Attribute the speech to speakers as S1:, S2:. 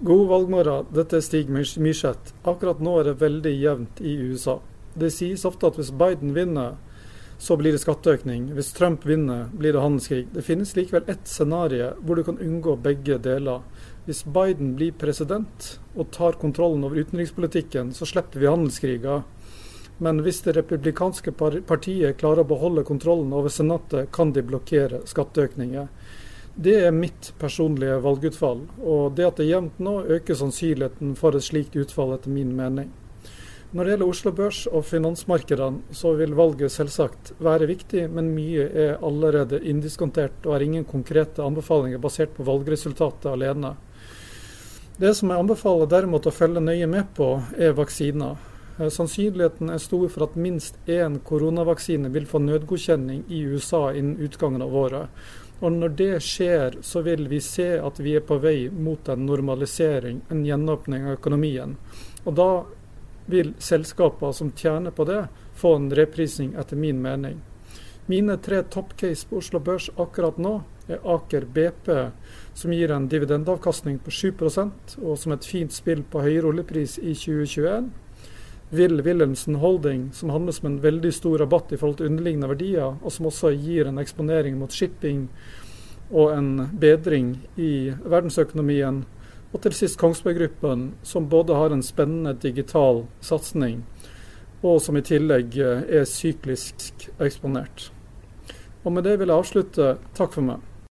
S1: God valgmorgen, dette er Stig Myrseth. Akkurat nå er det veldig jevnt i USA. Det sies ofte at hvis Biden vinner, så blir det skatteøkning. Hvis Trump vinner, blir det handelskrig. Det finnes likevel ett scenario hvor du kan unngå begge deler. Hvis Biden blir president og tar kontrollen over utenrikspolitikken, så slipper vi handelskriger. Men hvis det republikanske partiet klarer å beholde kontrollen over Senatet, kan de blokkere skatteøkninger. Det er mitt personlige valgutfall, og det at det er jevnt nå, øker sannsynligheten for et slikt utfall, etter min mening. Når det gjelder Oslo Børs og finansmarkedene, så vil valget selvsagt være viktig, men mye er allerede indiskontert og er ingen konkrete anbefalinger basert på valgresultatet alene. Det som jeg anbefaler derimot å følge nøye med på, er vaksiner. Eh, sannsynligheten er stor for at minst én koronavaksine vil få nødgodkjenning i USA innen utgangen av året. Og Når det skjer, så vil vi se at vi er på vei mot en normalisering, en gjenåpning av økonomien. Og Da vil selskaper som tjener på det, få en reprising, etter min mening. Mine tre toppcase på Oslo Børs akkurat nå er Aker BP, som gir en dividendavkastning på 7% og som et fint spill på høyere oljepris i 2021. Will Wilhelmsen Holding, som handles med en veldig stor rabatt i forhold til underliggende verdier, og som også gir en eksponering mot shipping og en bedring i verdensøkonomien. Og til sist Kongsberg Gruppen, som både har en spennende digital satsing, og som i tillegg eh, er syklisk eksponert. Og med det vil jeg avslutte. Takk for meg.